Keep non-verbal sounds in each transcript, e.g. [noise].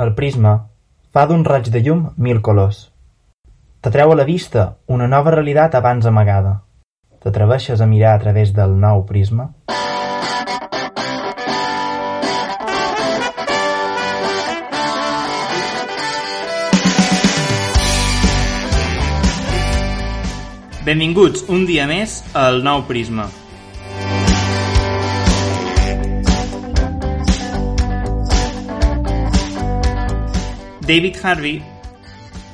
El prisma fa d'un raig de llum mil colors. T'atreu a la vista una nova realitat abans amagada. T'atreveixes a mirar a través del nou prisma? Benvinguts un dia més al Nou Prisma. David Harvey,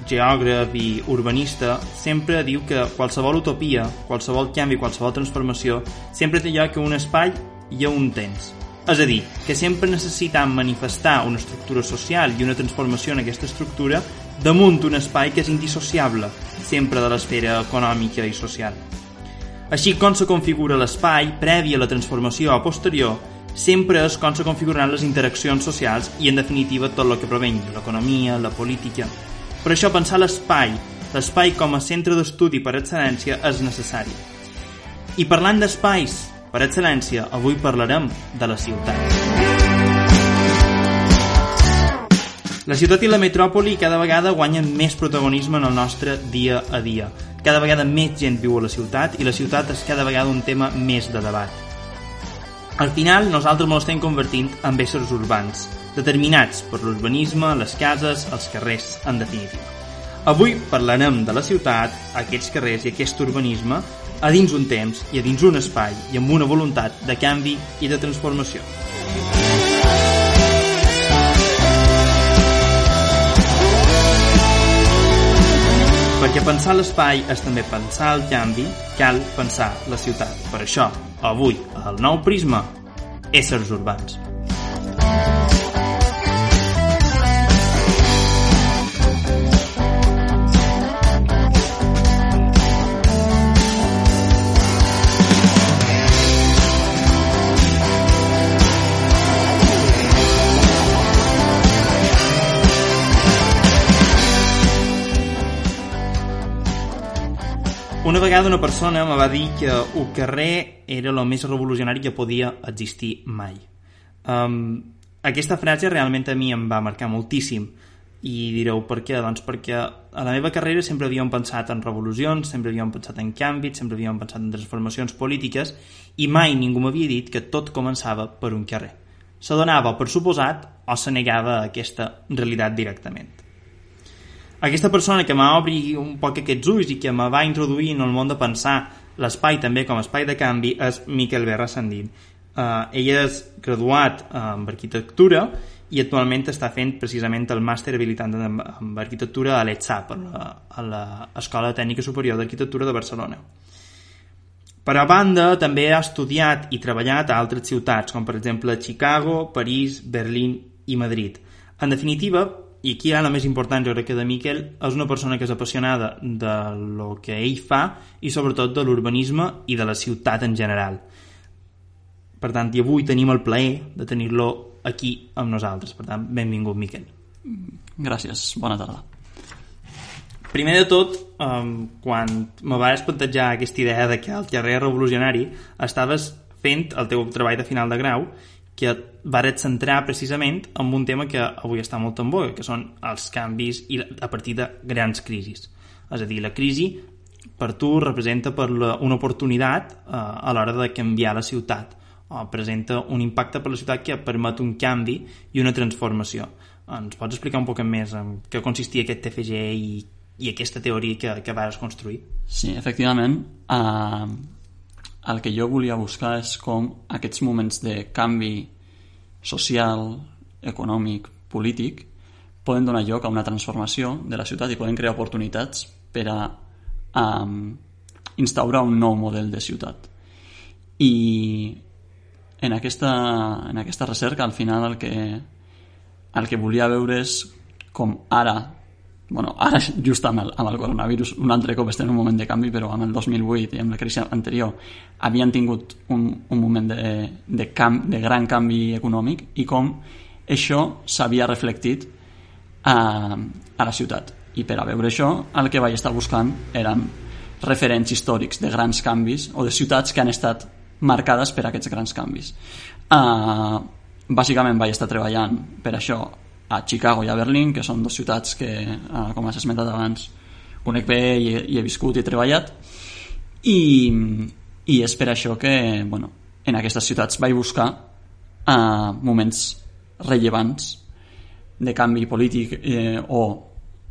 geògraf i urbanista, sempre diu que qualsevol utopia, qualsevol canvi, qualsevol transformació, sempre té lloc a un espai i a un temps. És a dir, que sempre necessitam manifestar una estructura social i una transformació en aquesta estructura damunt un espai que és indissociable, sempre de l'esfera econòmica i social. Així com se configura l'espai, previ a la transformació o posterior, sempre és com se configuraran les interaccions socials i, en definitiva, tot el que provengui, l'economia, la política. Per això pensar l'espai, l'espai com a centre d'estudi per excel·lència, és necessari. I parlant d'espais per excel·lència, avui parlarem de la ciutat. La ciutat i la metròpoli cada vegada guanyen més protagonisme en el nostre dia a dia. Cada vegada més gent viu a la ciutat i la ciutat és cada vegada un tema més de debat. Al final, nosaltres ens estem convertint en éssers urbans, determinats per l'urbanisme, les cases, els carrers, en definitiva. Avui parlarem de la ciutat, aquests carrers i aquest urbanisme a dins un temps i a dins un espai i amb una voluntat de canvi i de transformació. Perquè pensar l'espai és també pensar el canvi, cal pensar la ciutat. Per això, avui, al nou prisma, éssers urbans. Vegada una persona me va dir que el carrer era el més revolucionari que podia existir mai. Um, aquesta frase realment a mi em va marcar moltíssim i direu per què? Doncs perquè a la meva carrera sempre havíem pensat en revolucions, sempre havíem pensat en canvis, sempre havíem pensat en transformacions polítiques i mai ningú m'havia dit que tot començava per un carrer. Se donava per suposat o se negava aquesta realitat directament aquesta persona que m'ha obrit un poc aquests ulls i que me va introduir en el món de pensar l'espai també com a espai de canvi és Miquel Berra Sandin. Uh, ell és graduat en arquitectura i actualment està fent precisament el màster habilitant en, en arquitectura a l'ETSAP, a l'Escola Tècnica Superior d'Arquitectura de Barcelona. Per a banda, també ha estudiat i treballat a altres ciutats, com per exemple Chicago, París, Berlín i Madrid. En definitiva, i aquí ara la més important jo crec que de Miquel és una persona que és apassionada de lo que ell fa i sobretot de l'urbanisme i de la ciutat en general. Per tant i avui tenim el plaer de tenir-lo aquí amb nosaltres. Per tant benvingut Miquel. Gràcies, bona tarda. Primer de tot, um, quan me vas plantejar aquesta idea de que el carrer revolucionari estaves fent el teu treball de final de grau que varet centrar precisament en un tema que avui està molt en boga, que són els canvis i a partir de grans crisis. És a dir, la crisi per tu representa per la, una oportunitat eh, a l'hora de canviar la ciutat o presenta un impacte per la ciutat que permet un canvi i una transformació. Ens pots explicar un poc més en què consistia aquest TFG i, i aquesta teoria que, que vas construir? Sí, efectivament. Uh, el que jo volia buscar és com aquests moments de canvi social, econòmic, polític poden donar lloc a una transformació de la ciutat i poden crear oportunitats per a um, instaurar un nou model de ciutat. I en aquesta, en aquesta recerca, al final, el que, el que volia veure és com ara bueno, ara just amb el, amb el coronavirus un altre cop estem en un moment de canvi però amb el 2008 i amb la crisi anterior havien tingut un, un moment de, de, camp, de gran canvi econòmic i com això s'havia reflectit a, a la ciutat. I per a veure això el que vaig estar buscant eren referents històrics de grans canvis o de ciutats que han estat marcades per aquests grans canvis. Uh, bàsicament vaig estar treballant per això a Chicago i a Berlín, que són dues ciutats que, eh, com has esmentat abans, conec bé i, i he viscut i he treballat, i, i és per això que bueno, en aquestes ciutats vaig buscar eh, moments rellevants de canvi polític eh, o,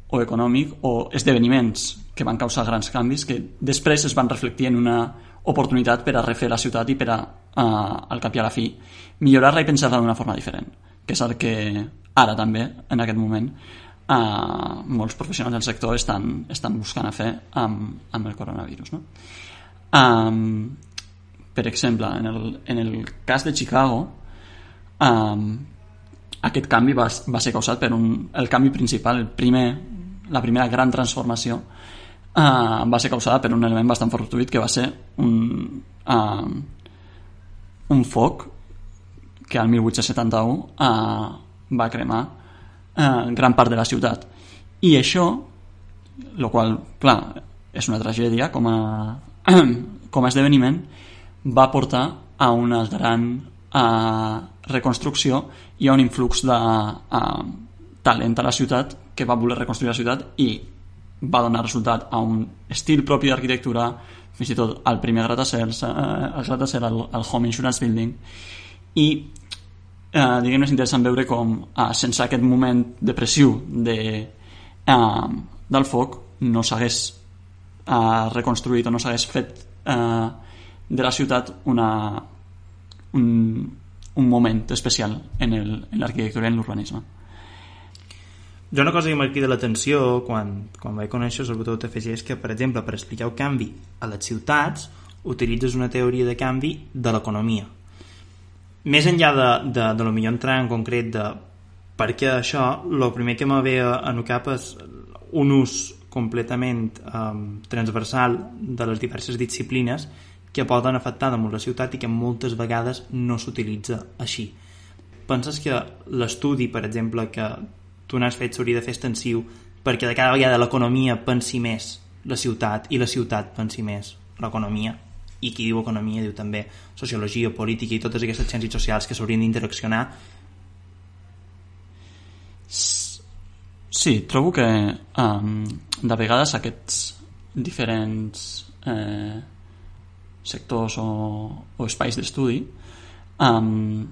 o econòmic o esdeveniments que van causar grans canvis que després es van reflectir en una oportunitat per a refer la ciutat i per a, uh, al cap i a la fi, millorar-la i pensar-la d'una forma diferent, que és el que ara també, en aquest moment, uh, molts professionals del sector estan, estan buscant a fer amb, amb el coronavirus. No? Um, per exemple, en el, en el cas de Chicago, um, aquest canvi va, va ser causat per un, el canvi principal, el primer, la primera gran transformació uh, va ser causada per un element bastant fortuit que va ser un, uh, un foc que al 1871 uh, va cremar uh, gran part de la ciutat. I això el qual, clar, és una tragèdia com a, [clears throat] com a esdeveniment va portar a una gran uh, reconstrucció i a un influx de uh, talent a la ciutat que va voler reconstruir la ciutat i va donar resultat a un estil propi d'arquitectura, fins i tot al primer gratacels, eh, el gratacel, el, el Home Insurance Building, i eh, diguem és interessant veure com eh, sense aquest moment depressiu de, eh, del foc no s'hagués eh, reconstruït o no s'hagués fet eh, de la ciutat una, un, un moment especial en l'arquitectura i en l'urbanisme. Jo una cosa que m'ha cridat l'atenció quan, quan vaig conèixer el botó TFG és que, per exemple, per explicar el canvi a les ciutats utilitzes una teoria de canvi de l'economia. Més enllà de, de, de lo millor entrar en concret de per què això, el primer que me ve el cap és un ús completament um, transversal de les diverses disciplines que poden afectar damunt la ciutat i que moltes vegades no s'utilitza així. Penses que l'estudi, per exemple, que tu n'has fet s'hauria de fer extensiu perquè de cada vegada l'economia pensi més la ciutat i la ciutat pensi més l'economia i qui diu economia diu també sociologia, política i totes aquestes ciències socials que s'haurien d'interaccionar Sí, trobo que um, de vegades aquests diferents eh, sectors o, o espais d'estudi um,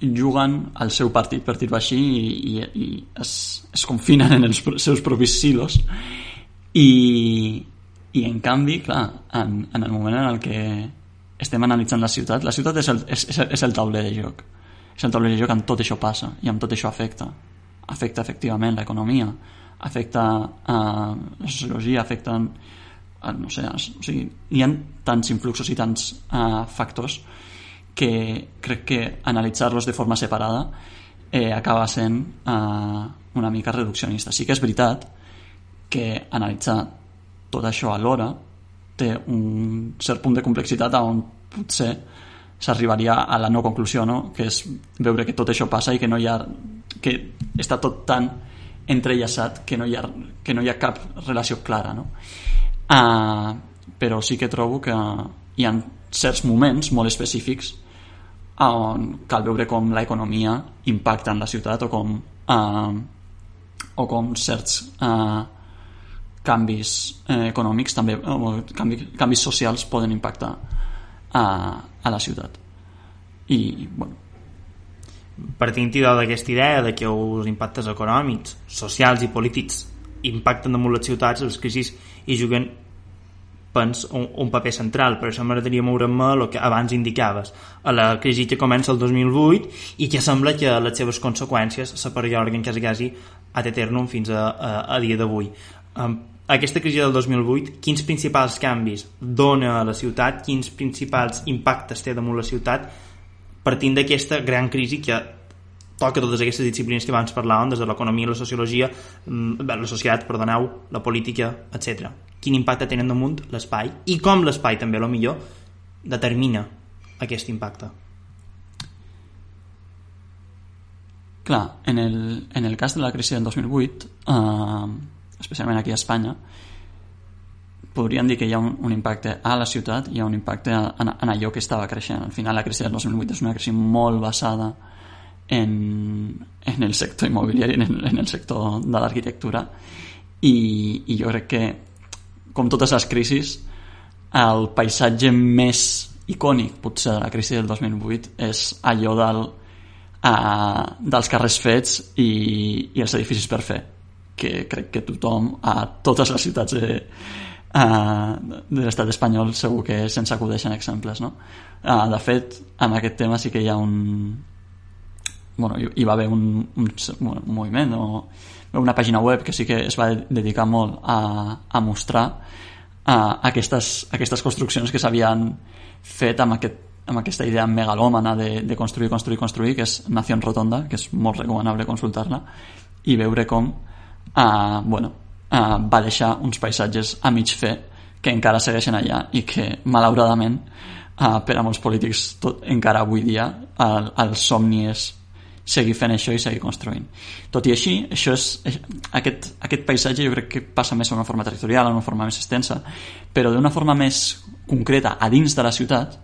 juguen al seu partit, per dir-ho així, i, i, i es, es confinen en els seus propis silos. I, i en canvi, clar, en, en el moment en el que estem analitzant la ciutat, la ciutat és el, és, és el tauler de joc. És el tauler de joc on tot això passa i amb tot això afecta. Afecta efectivament l'economia, afecta uh, la sociologia, afecta uh, no sé, o sigui, hi ha tants influxos i tants uh, factors que crec que analitzar-los de forma separada eh, acaba sent eh, una mica reduccionista. Sí que és veritat que analitzar tot això alhora té un cert punt de complexitat on potser s'arribaria a la no conclusió, no? que és veure que tot això passa i que no hi ha que està tot tan entrellaçat que no hi ha, que no hi ha cap relació clara no? Uh, però sí que trobo que hi ha certs moments molt específics on cal veure com l'economia impacta en la ciutat o com, uh, o com certs uh, canvis eh, econòmics també, o canvis, canvis socials poden impactar a, a la ciutat. I bueno. Partint d'aquesta idea de que els impactes econòmics, socials i polítics impacten damunt les ciutats, les crisis hi juguen pens un, un paper central, per això m'agradaria moure'm a el que abans indicaves, a la crisi que comença el 2008 i que sembla que les seves conseqüències se perllorguen quasi, quasi ad eternum fins a, a, a dia d'avui. Aquesta crisi del 2008, quins principals canvis dona a la ciutat, quins principals impactes té damunt la ciutat, partint d'aquesta gran crisi que toca totes aquestes disciplines que abans parlàvem, des de l'economia, la sociologia, mm, la societat, perdoneu, la política, etc. Quin impacte tenen damunt l'espai i com l'espai també, a lo millor, determina aquest impacte. Clar, en el, en el cas de la crisi del 2008, eh, especialment aquí a Espanya, podríem dir que hi ha un, un impacte a la ciutat, hi ha un impacte en, en allò que estava creixent. Al final la crisi del 2008 és una crisi molt basada en, en el sector immobiliari, en en el sector de l'arquitectura i, i jo crec que com totes les crisis el paisatge més icònic potser de la crisi del 2008 és allò del, uh, dels carrers fets i, i els edificis per fer que crec que tothom a totes les ciutats de, uh, de l'estat espanyol segur que se'ns acudeixen exemples no? uh, de fet en aquest tema sí que hi ha un bueno, hi va haver un, un, un moviment o una pàgina web que sí que es va dedicar molt a, a mostrar uh, aquestes, aquestes construccions que s'havien fet amb, aquest, amb aquesta idea megalòmana de, de construir, construir, construir, que és Nación Rotonda, que és molt recomanable consultar-la, i veure com uh, bueno, uh, va deixar uns paisatges a mig fer que encara segueixen allà i que, malauradament, uh, per a molts polítics tot, encara avui dia el, el somni és seguir fent això i seguir construint. Tot i així, això és, aquest, aquest paisatge jo crec que passa més en una forma territorial, en una forma més extensa, però d'una forma més concreta a dins de la ciutat,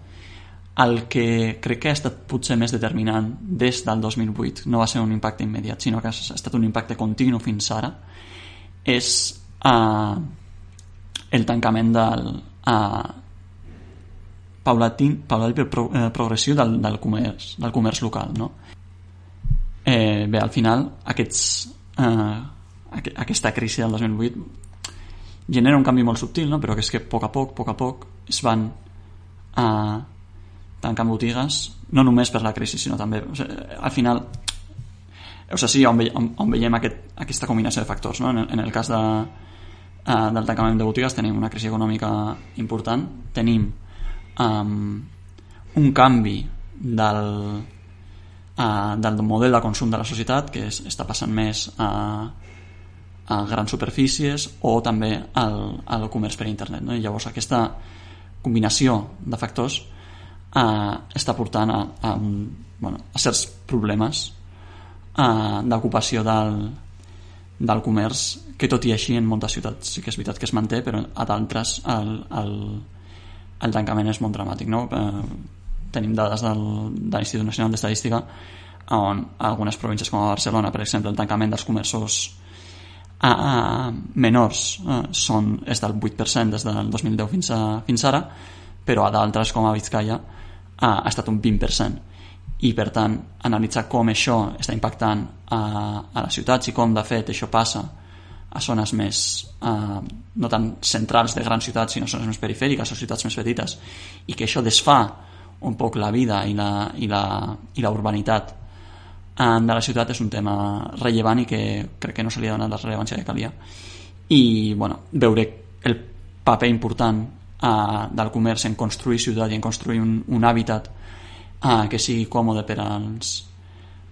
el que crec que ha estat potser més determinant des del 2008 no va ser un impacte immediat, sinó que ha estat un impacte continu fins ara, és uh, el tancament del uh, paulatin, pro, eh, progressiu del, del, comerç, del comerç local. No? Eh, bé, al final, aquests, eh, aqu aquesta crisi del 2008 genera un canvi molt subtil, no? però que és que a poc a poc, a poc a poc, es van eh, tancant botigues, no només per la crisi, sinó també, o sigui, al final, o sigui, on, ve, on, on veiem aquest, aquesta combinació de factors. No? En, el, en el cas de, uh, del tancament de botigues tenim una crisi econòmica important, tenim um, un canvi del, uh, del model de consum de la societat que és, està passant més a, a grans superfícies o també al, al comerç per internet. No? I llavors aquesta combinació de factors uh, està portant a, a, bueno, a certs problemes uh, d'ocupació del, del comerç que tot i així en moltes ciutats sí que és veritat que es manté però a d'altres el, el, el tancament és molt dramàtic no? Eh, tenim dades del, de l'Institut Nacional d'Estadística on algunes províncies com a Barcelona, per exemple, el tancament dels comerços a, a menors a, són, és del 8% des del 2010 fins, a, fins ara, però a d'altres com a Vizcaya a, ha estat un 20% i per tant analitzar com això està impactant a, a les ciutats i com de fet això passa a zones més eh, no tan centrals de grans ciutats sinó zones més perifèriques o ciutats més petites i que això desfà un poc la vida i la, i la, i la urbanitat. Eh, de la ciutat és un tema rellevant i que crec que no se li ha donat la rellevància que calia. I bueno, veure el paper important eh, del comerç en construir ciutat i en construir un, un hàbitat eh, que sigui còmode per als,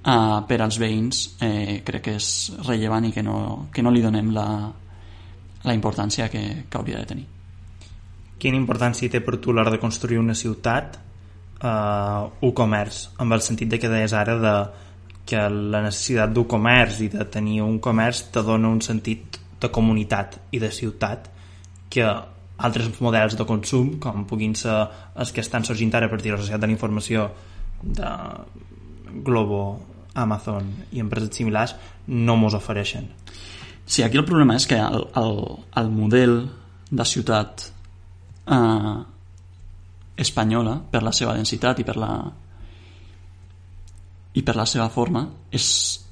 eh, per als veïns eh, crec que és rellevant i que no, que no li donem la, la importància que, que hauria de tenir. Quina importància té per tu l'hora de construir una ciutat eh, un comerç, amb el sentit de que deies ara de que la necessitat d'un comerç i de tenir un comerç te dona un sentit de comunitat i de ciutat que altres models de consum, com puguin ser els que estan sorgint ara a partir de la societat de la informació de Globo, Amazon i empreses similars, no mos ofereixen. Sí, aquí el problema és que el, el, el model de ciutat eh, espanyola, per la seva densitat i per la i per la seva forma és,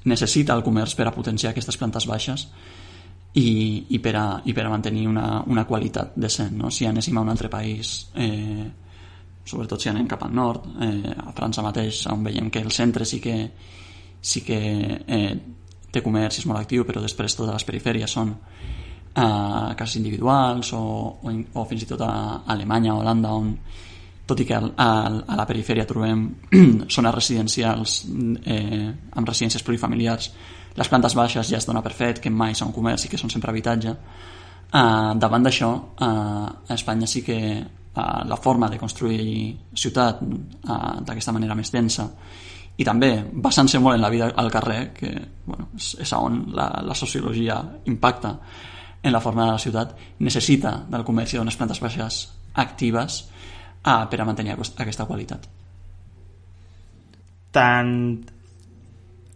necessita el comerç per a potenciar aquestes plantes baixes i, i, per, a, i per a mantenir una, una qualitat decent no? si anéssim a un altre país eh, sobretot si anem cap al nord eh, a França mateix on veiem que el centre sí que, sí que eh, té comerç és molt actiu però després totes les perifèries són eh, cases individuals o, o, o fins i tot a Alemanya Holanda on tot i que a, a, a la perifèria trobem [clears throat] zones residencials eh, amb residències plurifamiliars les plantes baixes ja es dona per fet que mai són comerç i que són sempre habitatge eh, davant d'això eh, a Espanya sí que eh, la forma de construir ciutat eh, d'aquesta manera més densa i també basant-se molt en la vida al carrer que bueno, és, és on la, la sociologia impacta en la forma de la ciutat necessita del comerç i d'unes plantes baixes actives ah, per a mantenir aquesta qualitat. Tant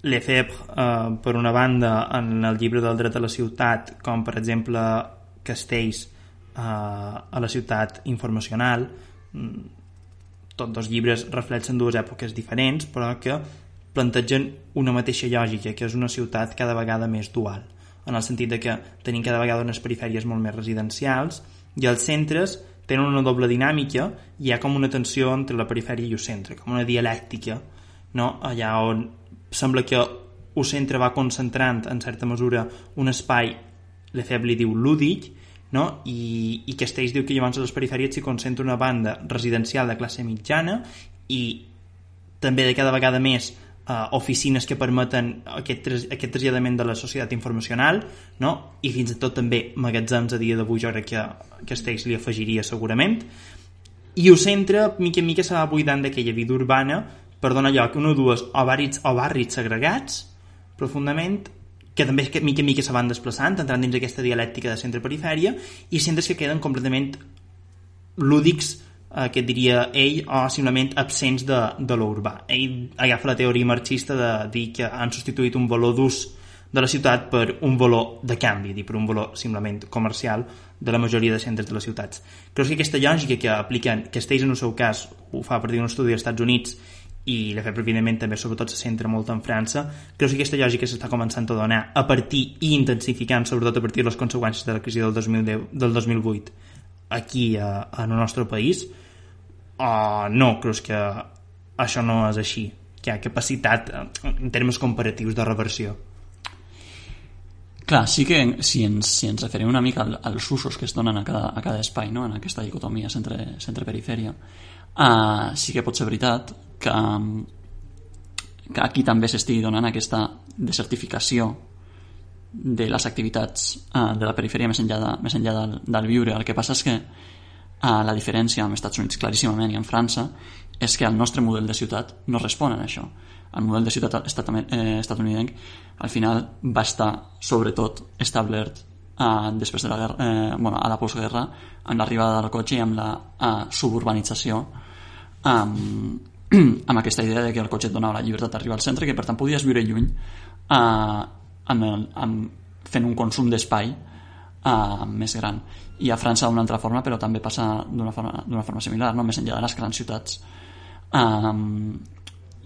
Lefebvre, eh, per una banda, en el llibre del dret a la ciutat, com per exemple Castells eh, a la ciutat informacional, mm, tots dos llibres reflexen dues èpoques diferents, però que plantegen una mateixa lògica, que és una ciutat cada vegada més dual, en el sentit de que tenim cada vegada unes perifèries molt més residencials i els centres tenen una doble dinàmica i hi ha com una tensió entre la perifèria i el centre, com una dialèctica, no? allà on sembla que el centre va concentrant en certa mesura un espai Lefebvre li diu lúdic no? I, i Castells diu que llavors a les perifèries s'hi concentra una banda residencial de classe mitjana i també de cada vegada més uh, oficines que permeten aquest, aquest traslladament de la societat informacional no? i fins i tot també magatzems a dia d'avui jo crec que Castells li afegiria segurament i ho centre mica en mica se va buidant d'aquella vida urbana per donar lloc a una o dues o barris, o barris segregats profundament que també que mica en mica se van desplaçant, entrant dins aquesta dialèctica de centre-perifèria, i centres que queden completament lúdics, eh, que diria ell, o simplement absents de, de l'urbà. Ell agafa la teoria marxista de dir que han substituït un valor d'ús de la ciutat per un valor de canvi, dir, per un valor simplement comercial de la majoria de centres de les ciutats. Crec que aquesta lògica que apliquen, que Castells en el seu cas ho fa a partir d'un estudi als Estats Units i la fe evidentment també sobretot se centra molt en França crec que aquesta lògica s'està començant a donar a partir i intensificant sobretot a partir de les conseqüències de la crisi del, 2010, del 2008 aquí a, a el nostre país. Uh, no, crec que això no és així que hi ha capacitat en termes comparatius de reversió. Clar, sí que si ens, si ens referim una mica als usos que es donen a cada, a cada espai, no? en aquesta dicotomia centre-perifèria, centre uh, sí que pot ser veritat que, que aquí també s'estigui donant aquesta desertificació de les activitats uh, de la perifèria més enllà, de, més enllà del, del viure. El que passa és que uh, la diferència amb els Estats Units claríssimament i en França és que el nostre model de ciutat no respon a això. El model de ciutat estat, eh, estatunidenc al final va estar sobretot establert uh, després de la guerra, eh, bueno, a la postguerra amb l'arribada del cotxe i amb la uh, suburbanització um, [clears throat] amb aquesta idea de que el cotxe et donava la llibertat d'arribar al centre i que per tant podies viure lluny eh, amb, el, amb, fent un consum d'espai eh, més gran i a França d'una altra forma però també passa d'una forma, forma similar no? més enllà de les grans ciutats eh,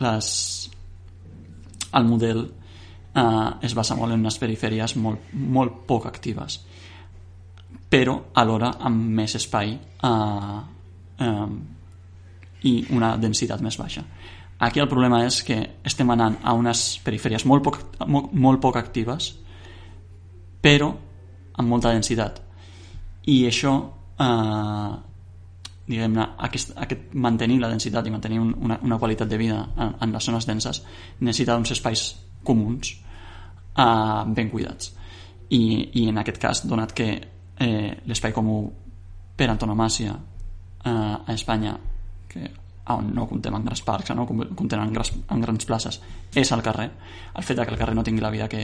les, el model eh, es basa molt en unes perifèries molt, molt poc actives però alhora amb més espai eh, eh, i una densitat més baixa. Aquí el problema és que estem anant a unes perifèries molt poc, molt, molt poc actives però amb molta densitat i això eh, diguem-ne, aquest, aquest mantenir la densitat i mantenir un, una, una qualitat de vida en, en les zones denses necessita uns espais comuns eh, ben cuidats i, i en aquest cas, donat que eh, l'espai comú per antonomàcia eh, a Espanya que on no comptem en grans parcs, no comptem en, grans, en grans places, és al carrer. El fet que el carrer no tingui la vida que,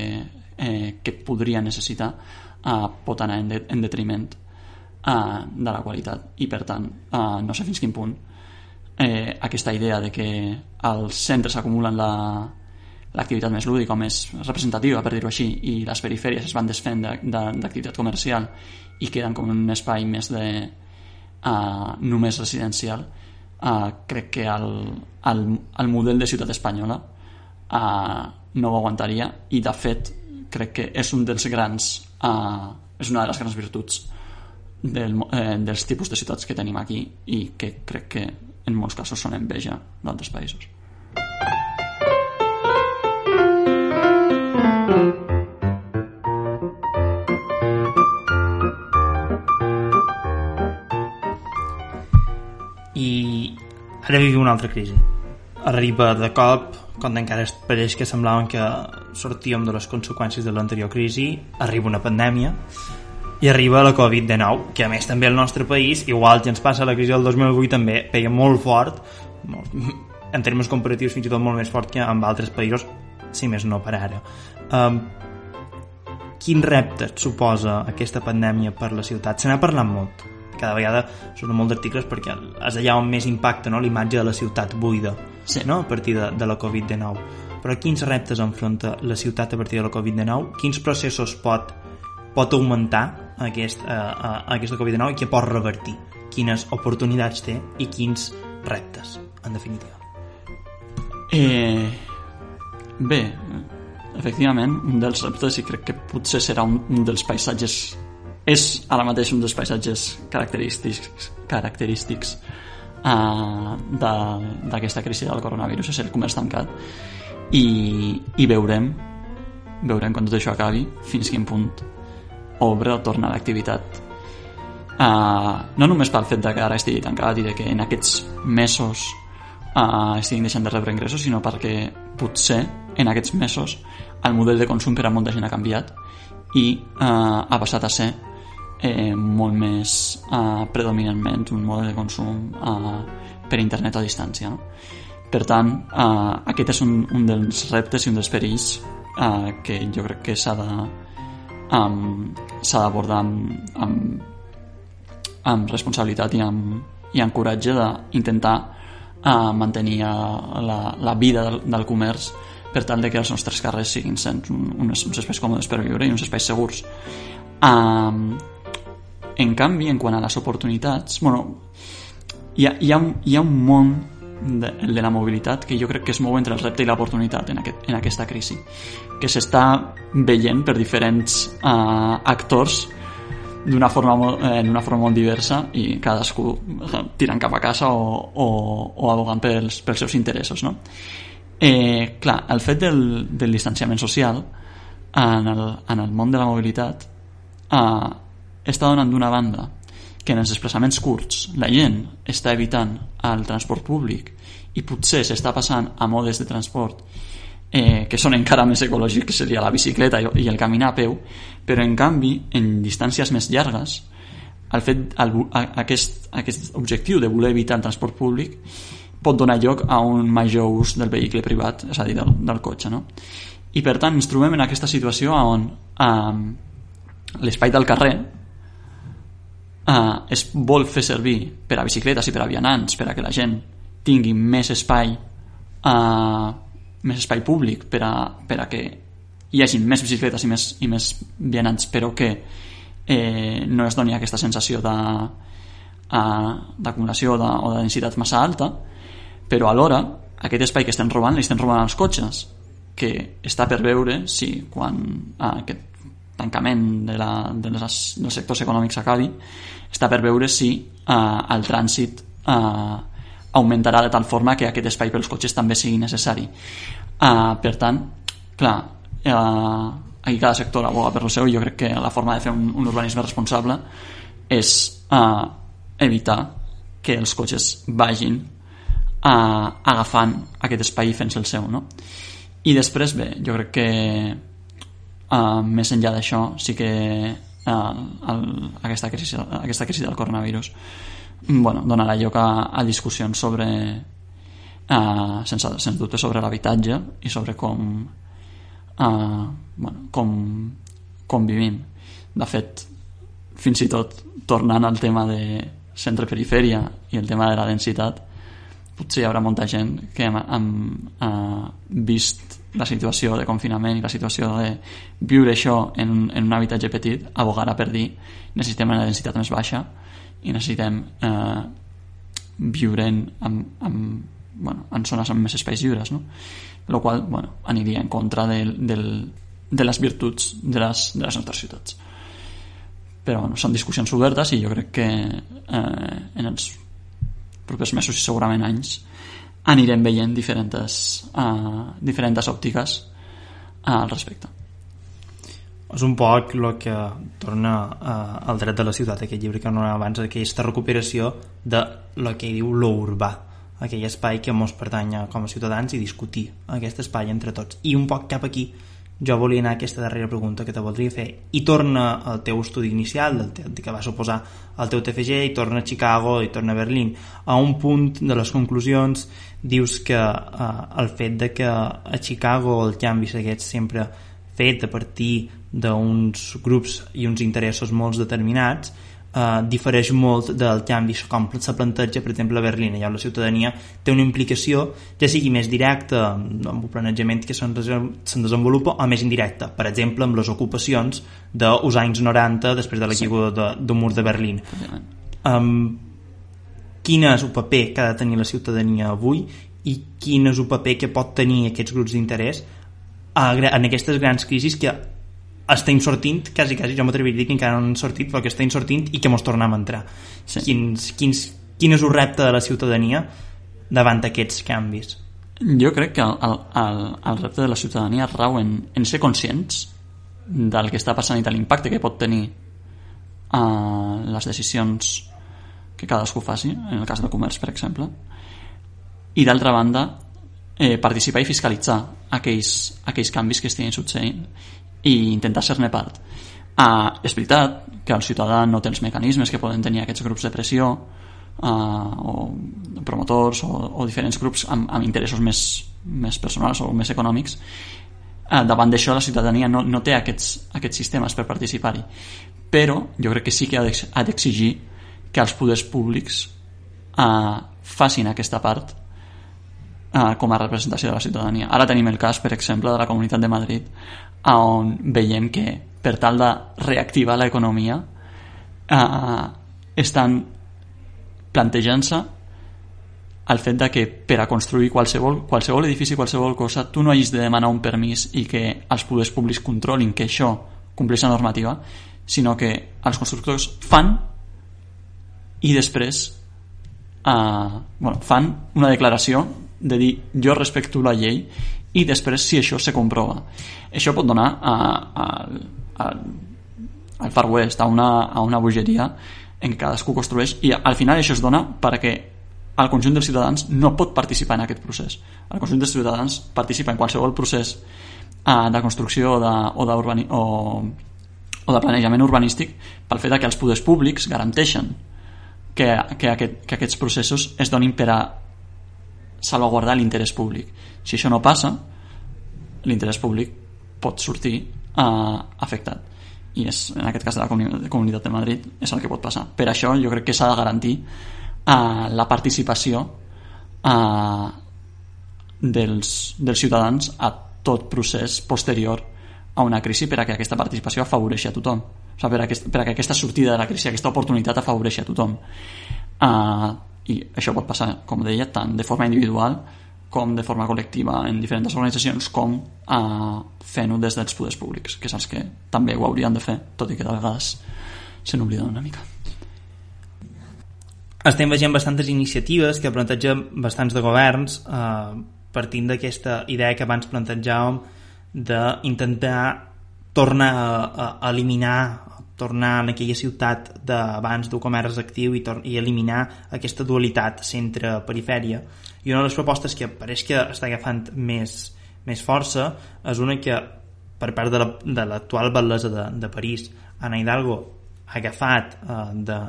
eh, que podria necessitar eh, pot anar en, de, en detriment eh, de la qualitat i per tant eh, no sé fins quin punt eh, aquesta idea de que els centres acumulen la, l'activitat més lúdica o més representativa, per dir-ho així, i les perifèries es van desfent d'activitat de, comercial i queden com un espai més de uh, només residencial, uh, crec que el, el, el model de ciutat espanyola uh, no ho aguantaria i de fet crec que és un dels grans uh, és una de les grans virtuts del, eh, dels tipus de ciutats que tenim aquí i que crec que en molts casos són enveja d'altres països Ara vivim una altra crisi. Arriba de cop, quan encara pareix que semblaven que sortíem de les conseqüències de l'anterior crisi, arriba una pandèmia i arriba la Covid-19, que a més també al nostre país, igual que ens passa la crisi del 2008, també pega molt fort, molt, [laughs] en termes comparatius fins i tot molt més fort que en altres països, si més no per ara. Um, quin repte suposa aquesta pandèmia per la ciutat? Se n'ha parlat molt cada vegada són molt d'articles perquè és allà on més impacta no? l'imatge de la ciutat buida sí. no? a partir de, de la Covid-19 però quins reptes enfronta la ciutat a partir de la Covid-19, quins processos pot, pot augmentar aquest, uh, uh, aquesta Covid-19 i què pot revertir, quines oportunitats té i quins reptes, en definitiva. Eh, bé, efectivament, un dels reptes i crec que potser serà un, un dels paisatges és ara mateix un dels paisatges característics, característics uh, d'aquesta crisi del coronavirus. És el comerç tancat. I, i veurem veurem quan tot això acabi fins quin punt obre o torna l'activitat. Uh, no només pel fet de que ara estigui tancat i de que en aquests mesos uh, estiguin deixant de rebre ingressos sinó perquè potser en aquests mesos el model de consum per a molta gent ha canviat i uh, ha passat a ser eh, molt més eh, predominantment un model de consum eh, per internet a distància no? per tant eh, aquest és un, un dels reptes i un dels perills eh, que jo crec que s'ha de um, s'ha d'abordar amb, amb, amb responsabilitat i amb, i amb coratge d'intentar uh, mantenir uh, la, la vida del, del comerç per tal de que els nostres carrers siguin uns, uns espais còmodes per viure i uns espais segurs um, en canvi, en quant a les oportunitats, bueno, hi ha, hi ha, hi ha un món de, de la mobilitat que jo crec que es mou entre el repte i l'oportunitat en, aquest, en aquesta crisi, que s'està veient per diferents uh, actors d'una forma, eh, d'una forma molt diversa i cadascú tirant cap a casa o, o, o abogant pels, pels seus interessos no? eh, clar, el fet del, del distanciament social en el, en el món de la mobilitat eh, està donant d'una banda que en els desplaçaments curts la gent està evitant el transport públic i potser s'està passant a modes de transport eh, que són encara més ecològics que seria la bicicleta i, el caminar a peu però en canvi en distàncies més llargues el fet, el, aquest, aquest objectiu de voler evitar el transport públic pot donar lloc a un major ús del vehicle privat, és a dir, del, del cotxe. No? I per tant ens trobem en aquesta situació on eh, l'espai del carrer eh, es vol fer servir per a bicicletes i per a vianants, per a que la gent tingui més espai eh, més espai públic per a, per a que hi hagi més bicicletes i més, i més vianants però que eh, no es doni aquesta sensació de uh, d'acumulació de, o de densitat massa alta però alhora aquest espai que estem robant l'estem robant als cotxes que està per veure si quan aquest tancament de la, de les, dels sectors econòmics acabi està per veure si eh, el trànsit eh, augmentarà de tal forma que aquest espai pels cotxes també sigui necessari. Eh, per tant, clar, eh, aquí cada sector aboga per lo seu i jo crec que la forma de fer un, un urbanisme responsable és eh, evitar que els cotxes vagin eh, agafant aquest espai fent el seu, no? I després, bé, jo crec que eh, més enllà d'això sí que eh, el, aquesta, crisi, aquesta crisi del coronavirus bueno, donarà lloc a, a discussions sobre eh, sense, sense dubte sobre l'habitatge i sobre com eh, bueno, com, com vivim. De fet fins i tot tornant al tema de centre-perifèria i el tema de la densitat potser hi haurà molta gent que hem, hem vist la situació de confinament i la situació de viure això en, en un habitatge petit abogarà per dir necessitem una densitat més baixa i necessitem eh, viure en, en, en, bueno, en zones amb més espais lliures no? el qual bueno, aniria en contra del, del, de les virtuts de les, de les nostres ciutats però bueno, són discussions obertes i jo crec que eh, en els propers mesos i segurament anys anirem veient diferents, uh, diferents òptiques uh, al respecte. És un poc el que torna uh, al dret de la ciutat, aquest llibre que anàvem abans, aquesta recuperació de lo que diu lo aquell espai que mos pertany com a ciutadans i discutir aquest espai entre tots. I un poc cap aquí jo volia anar a aquesta darrera pregunta que te voldria fer. I torna al teu estudi inicial del que va suposar el teu TFG i torna a Chicago i torna a Berlín. A un punt de les conclusions dius que eh, el fet de que a Chicago el canvi s'hagués sempre fet a partir d'uns grups i uns interessos molt determinats eh, difereix molt del canvi com se planteja, per exemple, a Berlín. Allà la ciutadania té una implicació, ja sigui més directa amb el planejament que se'n desenvolupa o més indirecta, per exemple, amb les ocupacions dels anys 90 després de la caiguda sí. de, del mur de Berlín. Um, quin és el paper que ha de tenir la ciutadania avui i quin és el paper que pot tenir aquests grups d'interès en aquestes grans crisis que estem sortint, quasi, quasi, jo m'atreviria a dir que encara no han sortit, però que estem sortint i que mos tornem a entrar. Sí. Quins, quins, quin és el repte de la ciutadania davant d'aquests canvis? Jo crec que el, el, el repte de la ciutadania rau en, en ser conscients del que està passant i de l'impacte que pot tenir uh, les decisions que cadascú faci, en el cas del comerç, per exemple, i d'altra banda, eh, participar i fiscalitzar aquells, aquells canvis que estiguin succeint i intentar ser-ne part. Uh, és veritat que el ciutadà no té els mecanismes que poden tenir aquests grups de pressió uh, o promotors o, o diferents grups amb, amb interessos més, més personals o més econòmics uh, davant d'això la ciutadania no, no té aquests, aquests sistemes per participar-hi però jo crec que sí que ha d'exigir que els poders públics uh, facin aquesta part uh, com a representació de la ciutadania. Ara tenim el cas, per exemple, de la Comunitat de Madrid, on veiem que per tal de reactivar l'economia eh, estan plantejant-se el fet de que per a construir qualsevol, qualsevol edifici, qualsevol cosa, tu no hagis de demanar un permís i que els poders públics controlin que això compleix la normativa, sinó que els constructors fan i després eh, bueno, fan una declaració de dir jo respecto la llei i després si això se comprova això pot donar a, a, a, al Far West a una, a una bogeria en què cadascú construeix i al final això es dona perquè el conjunt dels ciutadans no pot participar en aquest procés. El conjunt dels ciutadans participa en qualsevol procés uh, de construcció de, o, o, o de planejament urbanístic pel fet que els poders públics garanteixen que, que, aquest, que aquests processos es donin per a salvaguardar l'interès públic. Si això no passa, l'interès públic pot sortir uh, afectat i és, en aquest cas de la Comunitat de Madrid és el que pot passar. Per això jo crec que s'ha de garantir uh, la participació uh, dels, dels ciutadans a tot procés posterior a una crisi per aquesta participació afavoreixi a tothom o sigui, per, a aquest, per que aquesta sortida de la crisi, aquesta oportunitat afavoreixi a tothom uh, i això pot passar, com deia, tant de forma individual com de forma col·lectiva en diferents organitzacions com uh, fent-ho des dels poders públics que els que també ho haurien de fer tot i que de vegades se n'obliden una mica. Estem veient bastantes iniciatives que plantegen bastants de governs eh, partint d'aquesta idea que abans plantejàvem d'intentar tornar a, a eliminar tornar en aquella ciutat d'abans del comerç actiu i, i eliminar aquesta dualitat centre-perifèria. I una de les propostes que pareix que està agafant més, més força és una que per part de l'actual la, batlesa de, de París, Ana Hidalgo ha agafat eh,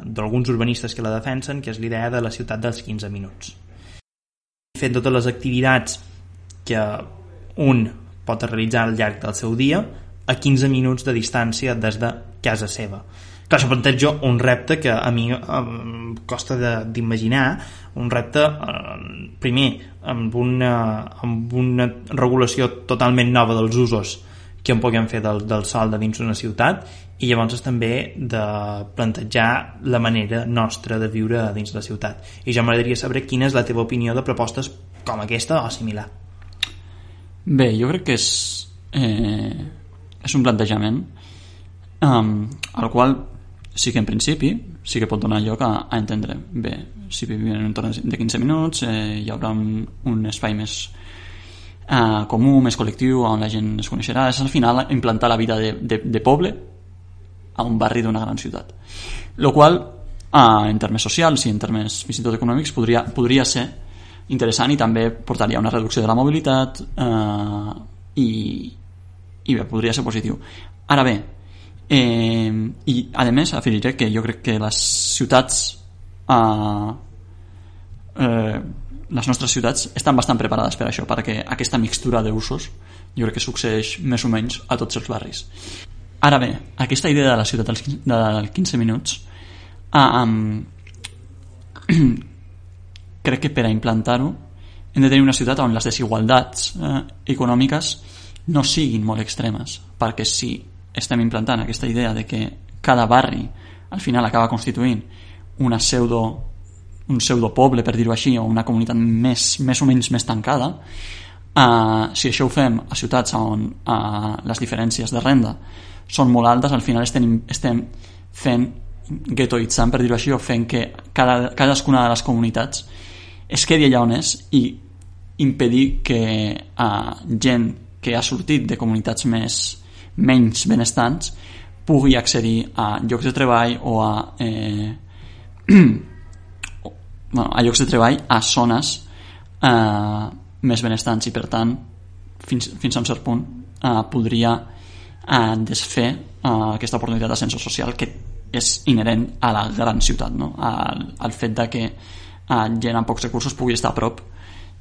d'alguns urbanistes que la defensen, que és l'idea de la ciutat dels 15 minuts. Fent totes les activitats que un pot realitzar al llarg del seu dia a 15 minuts de distància des de casa seva. Clar, això planteja un repte que a mi em costa d'imaginar, un repte, eh, primer, amb una, amb una regulació totalment nova dels usos que en puguem fer del, del sol de dins d'una ciutat i llavors també de plantejar la manera nostra de viure dins la ciutat. I jo m'agradaria saber quina és la teva opinió de propostes com aquesta o similar. Bé, jo crec que és, eh, és un plantejament um, el qual sí que en principi sí que pot donar lloc a, a entendre. Bé, si vivim en un entorn de 15 minuts eh, hi haurà un, un espai més eh, comú, més col·lectiu on la gent es coneixerà, és al final implantar la vida de, de, de poble a un barri d'una gran ciutat. El qual eh, en termes socials i en termes fins i tot econòmics podria, podria ser interessant i també portaria una reducció de la mobilitat eh, i, i bé, podria ser positiu. Ara bé, Eh, I, a més, afegiré que jo crec que les ciutats eh, eh, les nostres ciutats estan bastant preparades per això, perquè aquesta mixtura d'usos jo crec que succeeix més o menys a tots els barris. Ara bé, aquesta idea de la ciutat dels 15 minuts Ah, um, [clears throat] crec que per a implantar-ho hem de tenir una ciutat on les desigualtats eh, econòmiques no siguin molt extremes, perquè si estem implantant aquesta idea de que cada barri al final acaba constituint una pseudo, un pseudo poble, per dir-ho així, o una comunitat més, més o menys més tancada, eh, si això ho fem a ciutats on eh, les diferències de renda són molt altes, al final estem, estem fent guetoitzant, per dir-ho així, o fent que cada, cadascuna de les comunitats es quedi allà on és i impedir que uh, gent que ha sortit de comunitats més menys benestants pugui accedir a llocs de treball o a eh, [clears throat] bueno, a llocs de treball a zones eh, més benestants i per tant fins, fins a un cert punt eh, podria eh, desfer eh, aquesta oportunitat d'ascenso social que és inherent a la gran ciutat no? al, al fet de que eh, gent amb pocs recursos pugui estar a prop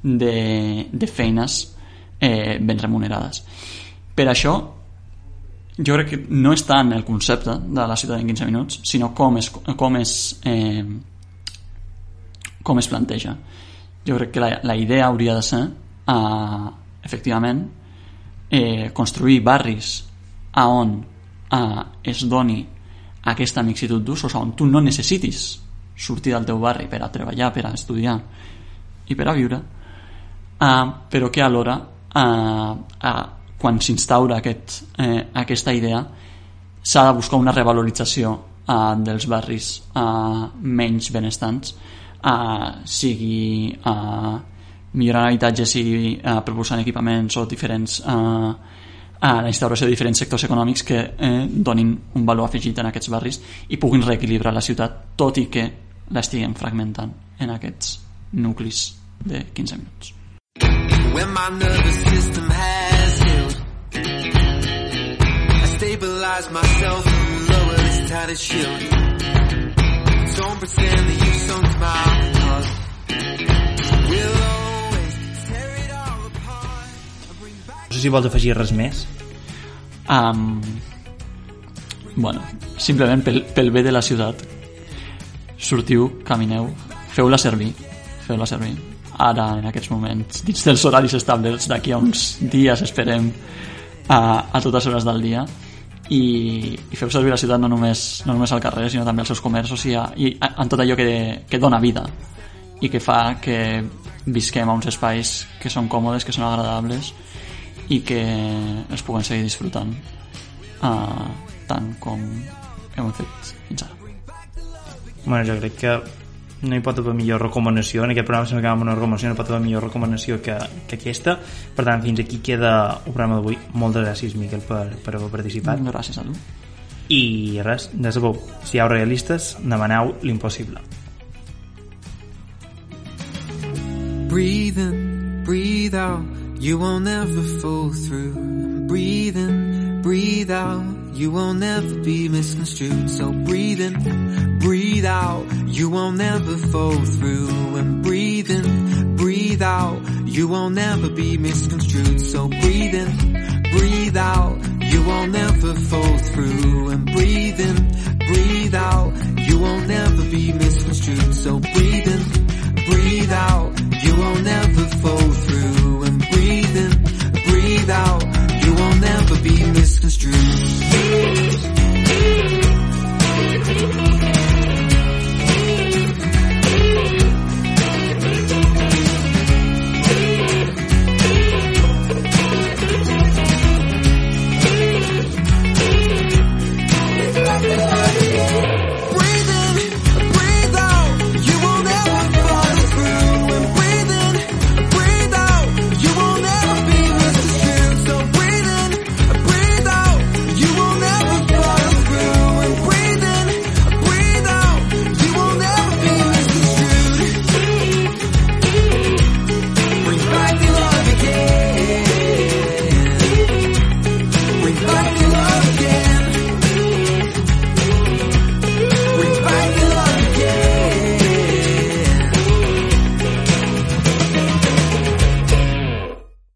de, de feines eh, ben remunerades per això jo crec que no és tant el concepte de la ciutat en 15 minuts sinó com es, com es, eh, com es planteja. Jo crec que la, la idea hauria de ser eh, efectivament eh, construir barris a on eh, es doni aquesta mixitud d'usos on tu no necessitis sortir del teu barri per a treballar, per a estudiar i per a viure uh, però que alhora uh, uh, quan s'instaura aquest, eh, aquesta idea s'ha de buscar una revalorització uh, dels barris uh, menys benestants uh, sigui uh, millorant habitatge sigui uh, proposant equipaments o diferents uh, a la instauració de diferents sectors econòmics que eh, donin un valor afegit en aquests barris i puguin reequilibrar la ciutat tot i que l'estiguem fragmentant en aquests nuclis de 15 minuts. When my nervous system has stabilize myself and lower this tattered shield Don't pretend that you sunk my heart. We'll always tear it all apart. No sé si vols afegir res més. Um, bueno, simplement pel, pel bé de la ciutat sortiu, camineu, feu-la servir feu-la servir. Ara en aquests moments dins dels horaris establerts d'aquí a uns dies esperem a, a totes hores del dia i, i feu servir la ciutat no només, no només al carrer sinó també als seus comerços i, a, i en tot allò que, que dona vida i que fa que visquem a uns espais que són còmodes, que són agradables i que els puguem seguir disfrutant uh, tant com hem fet fins ara. Bueno, jo crec que no hi pot haver millor recomanació. En aquest programa s'acaba amb una recomanació no pot haver millor recomanació que, que aquesta. Per tant fins aquí queda el programa d'avui. Moltes gràcies Miquel per, per haver participat. Gràcies a tu. I res, ja sabeu si hi ha realistes demaneu l'impossible. Breathe in, breathe out You won't ever fall through. Breathe in, breathe out You won't ever be misconstrued. So breathe in, breathe out, you won't fall through. And breathe in, breathe out, you won't be misconstrued. So breathe in, breathe out, you won't fall through. And breathe in, breathe out, you won't be misconstrued. So breathe in, breathe out.